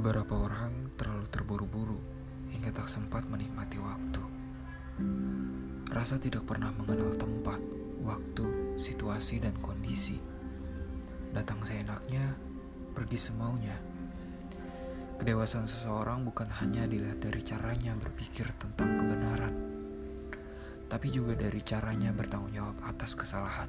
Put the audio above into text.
Beberapa orang terlalu terburu-buru hingga tak sempat menikmati waktu. Rasa tidak pernah mengenal tempat, waktu, situasi, dan kondisi. Datang seenaknya, pergi semaunya. Kedewasaan seseorang bukan hanya dilihat dari caranya berpikir tentang kebenaran, tapi juga dari caranya bertanggung jawab atas kesalahan.